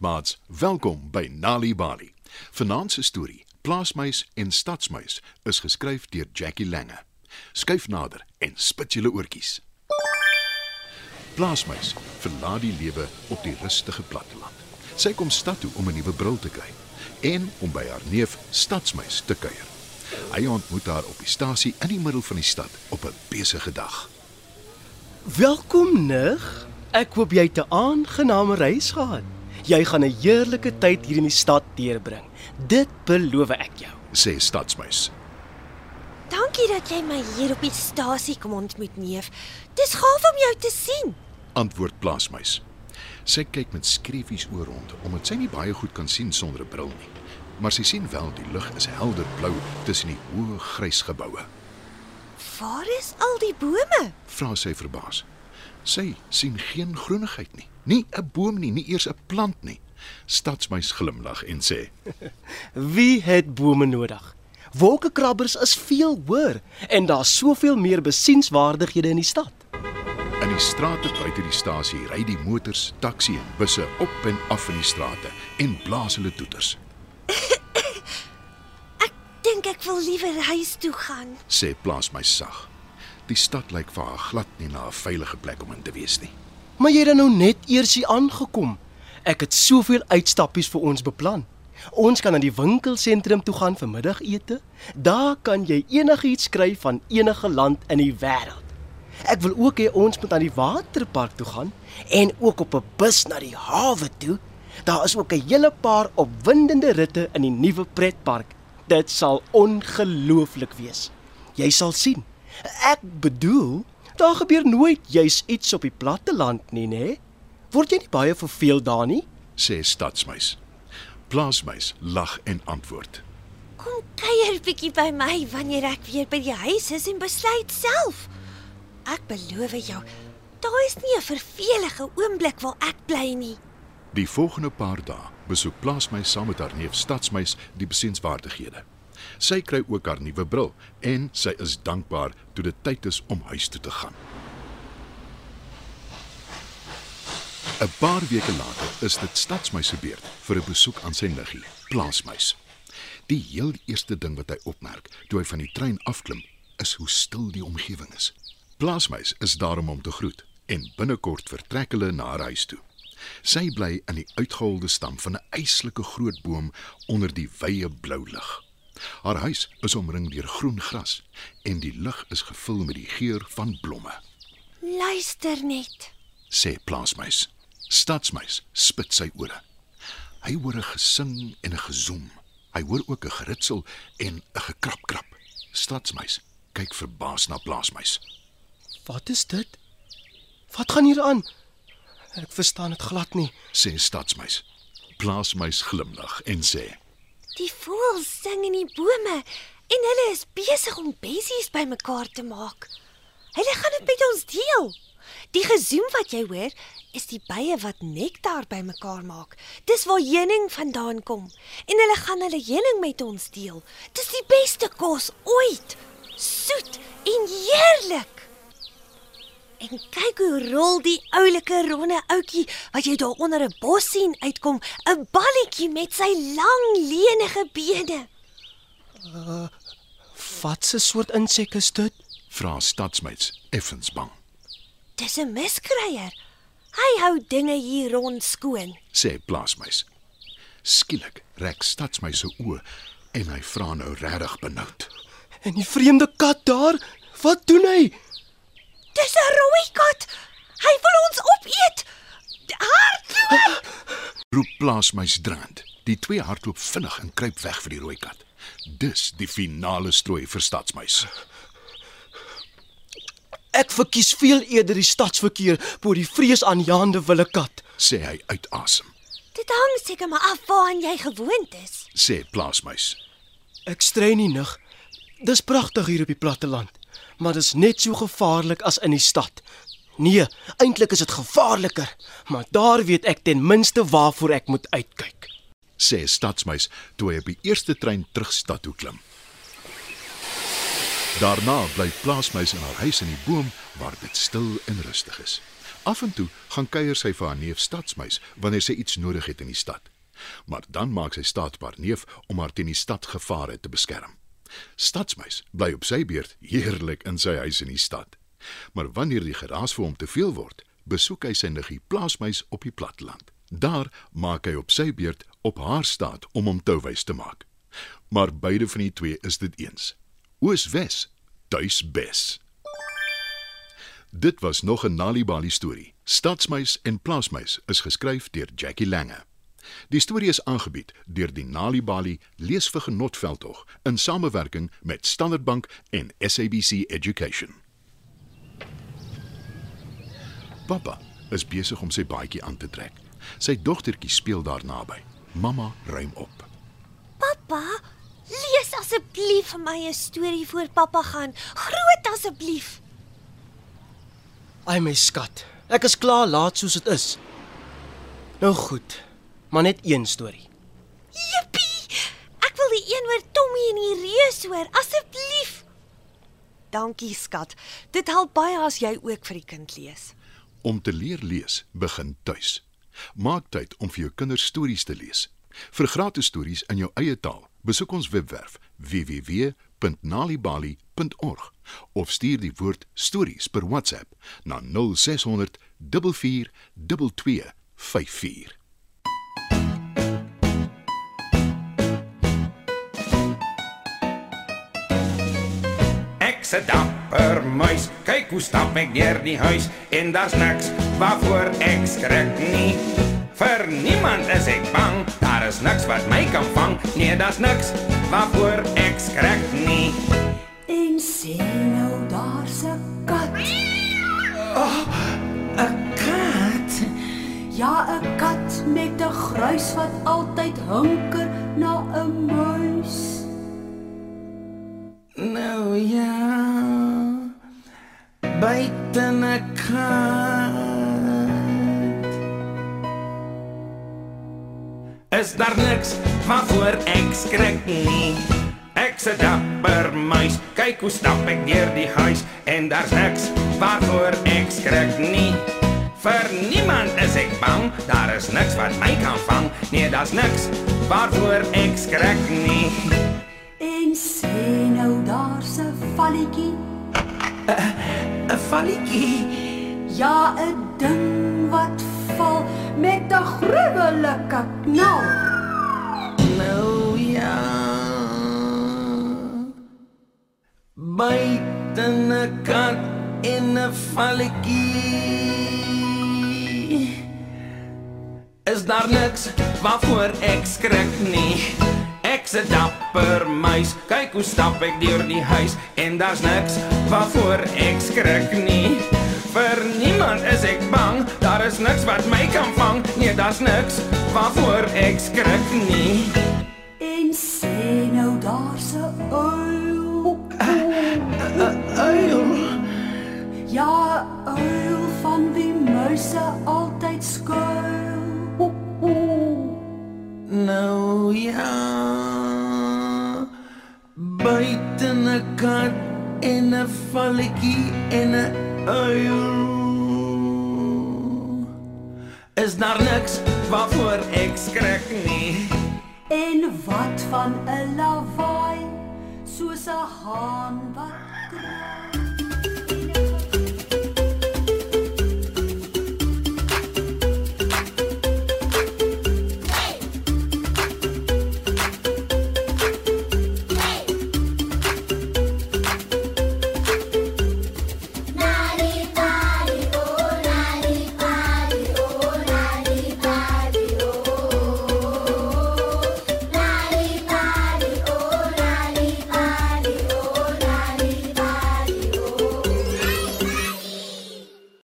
Goeienaand maats, welkom by Nali Bali. Vanaand se storie, Plaasmuis en Stadsmuis, is geskryf deur Jackie Lange. Skuif nader en spit julle oortjies. Plaasmuis verlaat die lewe op die rustige platteland. Sy kom stad toe om 'n nuwe bril te kry en om by haar neef Stadsmuis te kuier. Hy ontmoet haar op die stasie in die middel van die stad op 'n besige dag. Welkom, nig. Ek hoop jy het 'n aangename reis gehad. Jy gaan 'n heerlike tyd hier in die stad deurbring. Dit beloof ek jou. sê Stadsmuis. Dankie dat jy my hier op die stasie kom ontmoet, neef. Dis gaaf om jou te sien. Antwoord Plaasmuis. Sy kyk met skreefies oor rond omdat sy nie baie goed kan sien sonder 'n bril nie. Maar sy sien wel die lug is helder blou tussen die hoë grys geboue. Waar is al die bome? Vra sy verbaas. Sy sien geen groenigheid nie. Nie 'n boom nie, nie eers 'n plant nie. Stadsmuis glimlag en sê: Wie het bome nodig? Wolkekrabbers is veel hoër en daar's soveel meer besienswaardighede in die stad. In die strate buite die stasie ry die motors, taxi en busse op en af in die strate en blaas hulle toeters, Dink ek wil liewer huis toe gaan. sê Plaasmuis sag. Die stad lyk vir haar glad nie na 'n veilige plek om in te wees nie. Maar jy het nou net eers hier aangekom. Ek het soveel uitstappies vir ons beplan. Ons kan na die winkelsentrum toe gaan vir middagete. Daar kan jy enigiets kry van enige land in die wêreld. Ek wil ook hê ons moet aan die waterpark toe gaan en ook op 'n bus na die hawe toe. Daar is ook 'n hele paar opwindende ritte in die nuwe pretpark. Dit sal ongelooflik wees. Jy sal sien. Ek bedoel, daar gebeur nooit juis iets op die platteland nie, né? Word jy nie baie verveel daar nie? sê Stadsmuis. Plaasmuis lag en antwoord: Kom kuier bietjie by my wanneer ek weer by die huis is en besluit self. Ek beloof jou, daar is nie 'n vervelige oomblik waar ek bly nie. Die volgende paar dae besoek Plaasmuis saam met haar neef Stadsmuis die besienswaardighede. Sy kry ook haar nuwe bril en sy is dankbaar toe dit tyd is om huis toe te gaan. 'n Paar weke later is dit Stadsmuis se beurt vir 'n besoek aan sy niggie, Plaasmuis. Die heel eerste ding wat hy opmerk toe hy van die trein afklim, is hoe stil die omgewing is. Plaasmuis is daarom om te groet en binnekort vertrek hulle na haar huis toe. Sy bly in die uitgeholde stam van 'n eislike groot boom onder die wye blou lug. Haar huis is omring deur groen gras en die lug is gevul met die geur van blomme, Luister net. sê plaasmuis. Stadsmuis spit sy ore. Hy hoor 'n gesing en 'n gezoem. Hy hoor ook 'n geritsel en 'n gekrapkrap. Stadsmuis kyk verbaas na plaasmuis. Wat is dit? Wat gaan hier aan? Ek verstaan dit glad nie. sê stadsmuis. Plaasmuis glimlag en sê: Die voëls sing in die bome en hulle is besig om bessies bymekaar te maak. Hulle gaan dit met ons deel. Die gezoem wat jy hoor, is die bye wat nektar bymekaar maak. Dis waar heuning vandaan kom en hulle gaan hulle heuning met ons deel. Dis die beste kos ooit. Soet en heerlik. En kyk hoe rol die oulike ronde ouetjie wat jy daar onder 'n bos sien uitkom, 'n balletjie met sy lang lenige bene. Wat 'n soort insek is dit? Vra stadsmuis effens bang. Dis 'n miskryer. Hy hou dinge hier rond skoon. sê plaasmuis. Skielik rek stadsmuis se oë en hy vra nou regtig benoud. En die vreemde kat daar, wat doen hy? Dis 'n rooi kat. Hy wil ons opeet. Hardloop! Roep plaasmuis draand. Die twee hardloop vinnig en kruip weg vir die rooi kat. Dis die finale strooi vir stadsmuis. Ek verkies veel eerder die stadsverkeer bo die vreesaanjaende wille kat. sê hy uit asem. Dit hang seker maar af waaraan jy gewoond is. Sê plaasmuis. Ek strei nie nig. Dis pragtig hier op die platteland, maar dis net so gevaarlik as in die stad. Nee, eintlik is dit gevaarliker, maar daar weet ek ten minste waarvoor ek moet uitkyk. sê stadsmuis toe hy op die eerste trein terug stad toe klim. Daarna bly plaasmuis in haar huis in die boom waar dit stil en rustig is. Af en toe gaan kuier sy vir haar neef Stadsmuis wanneer sy iets nodig het in die stad. Maar dan maak sy staat op haar neef om haar teen die stadgevare te beskerm. Stadsmuis bly op sy beurt heerlik in sy huis in die stad. Maar wanneer die geraas vir hom te veel word, besoek hy sy niggie Plaasmuis op die platteland. Daar maak hy op sy beurt op haar staat om hom touwys te maak. Maar beide van die twee is dit eens. Oos-Wes, tuisbes. Dit was nog 'n Nalibali storie. Stadsmuis en Plaasmuis is geskryf deur Jackie Lange. Die storie is aangebied deur die Nalibali Leesvergenotveldtog in samewerking met Standard Bank en SABC Education. Pappa is besig om sy baadjie aan te trek. Sy dogtertjie speel daar naby. Mamma ruim op. Pappa, lees asseblief vir my 'n storie voor pappa gaan. Groot asseblief. Ai my skat. Ek is klaar laat soos dit is. Nou goed. Maar net een storie. Jippie! Ek wil die een oor Tommy en die reus hoor, asseblief. Dankie, skat. Dit help baie as jy ook vir die kind lees. Om te leer lees begin tuis. Maak tyd om vir jou kinders stories te lees. Vir gratis stories in jou eie taal, besoek ons webwerf www.nalibali.org of stuur die woord stories per WhatsApp na 0600 44 2254. Se dapper muis, kyk hoe stap ek deur die huis en daar's niks waarvoor ek skrik nie. Vir niemand is ek bang, daar is niks wat my kan vang. Nee, daar's niks waarvoor ek skrik nie. En sê nou daar's 'n kat. 'n Kat. Ja, 'n kat met 'n gruis wat altyd hunker na 'n muis. Nou ja. Kat. Is daar niks waarvoor ek skrik nie? Ek se dapper muis, kyk hoe stap ek deur die huis en daar's niks waarvoor ek skrik nie. Vir niemand is ek bang, daar is niks wat my kan vang. Nee, daar's niks waarvoor ek skrik nie. En sê nou daar's 'n valletjie. 'n Valletjie. Ja, 'n ding wat val met 'n gruwelike knal. Nou ja. Buite 'n kat in 'n valletjie. Is daar niks waarvoor ek skrik nie? Ek se dapper muis, kyk hoe stap ek deur die huis en daar's niks waarvoor ek skrik nie. Vir niemand is ek bang, daar is niks wat my kan vang. Nee, daar's niks waarvoor ek skrik nie. En sê nou daar's 'n uil. Uil. Ja, 'n uil van die muise altyd skuil. Nou ja. Buite 'n kat en 'n valletjie en 'n uil. Is daar niks waarvoor ek skrik nie? En wat van 'n lawaai soos 'n haan wat kraai.